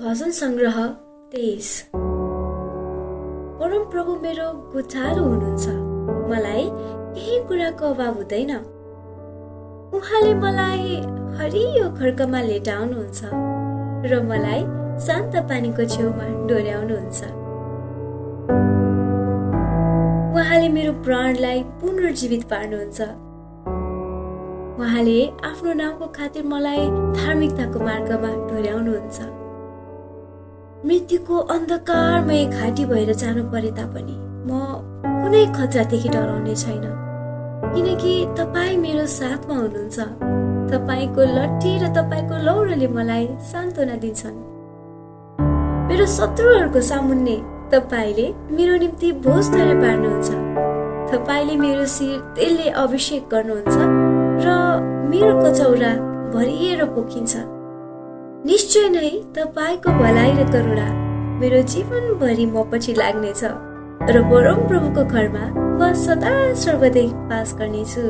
भजन सङ्ग्रह तेइस। परम प्रभु मेरो गुठालो हुनुहुन्छ। मलाई केही कुराको अभाव हुँदैन। उहाँले मलाई हरियो खड्कमा लेटाउनुहुन्छ र मलाई शान्त पानीको छेउमा डोर्याउनुहुन्छ। उहाँले मेरो प्राणलाई पुनर्जीवित पार्नुहुन्छ। उहाँले आफ्नो नाउँको खातिर मलाई धार्मिकताको मार्गमा डोर्याउनुहुन्छ। मृत्युको अन्धकारमय घाँटी भएर जानु परे तापनि म कुनै खतरादेखि डराउने छैन। किनकि तपाईँ मेरो साथमा हुनुहुन्छ। तपाईँको लट्ठी र तपाईँको लौरोले मलाई सान्त्वना दिन्छन्। मेरो शत्रुहरूको सामुन्ने तपाईँले मेरो निम्ति भोज तयार पार्नुहुन्छ। तपाईँले मेरो शिर तेलले अभिषेक गर्नुहुन्छ र मेरो कचौरा भरिएर पोखिन्छ। निश्चय नै तपाईँको भलाइ र करुणा मेरो जीवनभरि म पछि लाग्नेछ र परम प्रभुको घरमा म सदा सर्वदै पास गर्नेछु।